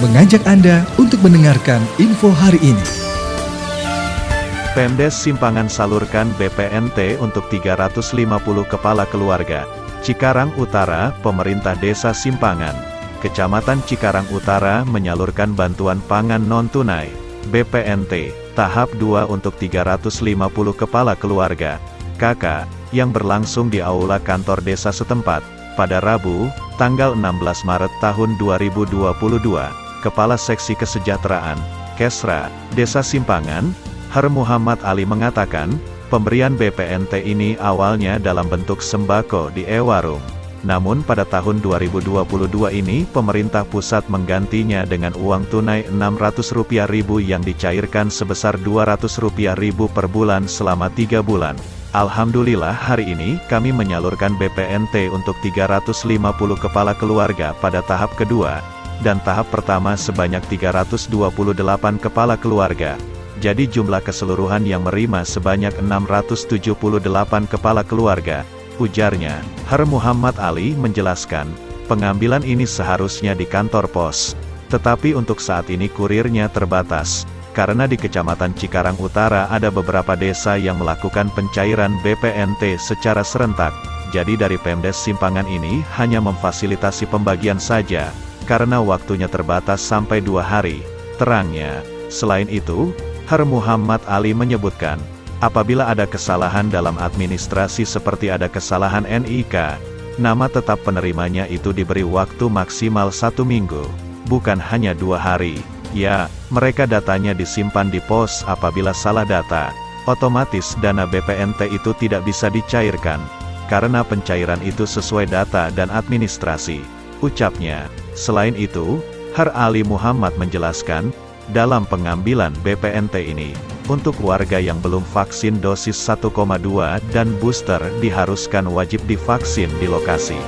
mengajak Anda untuk mendengarkan info hari ini. Pemdes Simpangan salurkan BPNT untuk 350 kepala keluarga. Cikarang Utara, Pemerintah Desa Simpangan, Kecamatan Cikarang Utara menyalurkan bantuan pangan non-tunai, BPNT, tahap 2 untuk 350 kepala keluarga, KK, yang berlangsung di Aula Kantor Desa setempat, pada Rabu, tanggal 16 Maret tahun 2022, Kepala Seksi Kesejahteraan, Kesra, Desa Simpangan, Har Muhammad Ali mengatakan, pemberian BPNT ini awalnya dalam bentuk sembako di e-warung. Namun pada tahun 2022 ini pemerintah pusat menggantinya dengan uang tunai Rp600 ribu yang dicairkan sebesar Rp200 ribu per bulan selama 3 bulan. Alhamdulillah hari ini kami menyalurkan BPNT untuk 350 kepala keluarga pada tahap kedua, dan tahap pertama sebanyak 328 kepala keluarga. Jadi jumlah keseluruhan yang menerima sebanyak 678 kepala keluarga, ujarnya. Har Muhammad Ali menjelaskan, pengambilan ini seharusnya di kantor pos. Tetapi untuk saat ini kurirnya terbatas, karena di Kecamatan Cikarang Utara ada beberapa desa yang melakukan pencairan BPNT secara serentak. Jadi dari Pemdes Simpangan ini hanya memfasilitasi pembagian saja, karena waktunya terbatas sampai dua hari. Terangnya, selain itu, Har Muhammad Ali menyebutkan, apabila ada kesalahan dalam administrasi seperti ada kesalahan NIK, nama tetap penerimanya itu diberi waktu maksimal satu minggu, bukan hanya dua hari. Ya, mereka datanya disimpan di pos apabila salah data, otomatis dana BPNT itu tidak bisa dicairkan, karena pencairan itu sesuai data dan administrasi. Ucapnya, selain itu, Har Ali Muhammad menjelaskan, dalam pengambilan BPNT ini. Untuk warga yang belum vaksin dosis 1,2 dan booster diharuskan wajib divaksin di lokasi.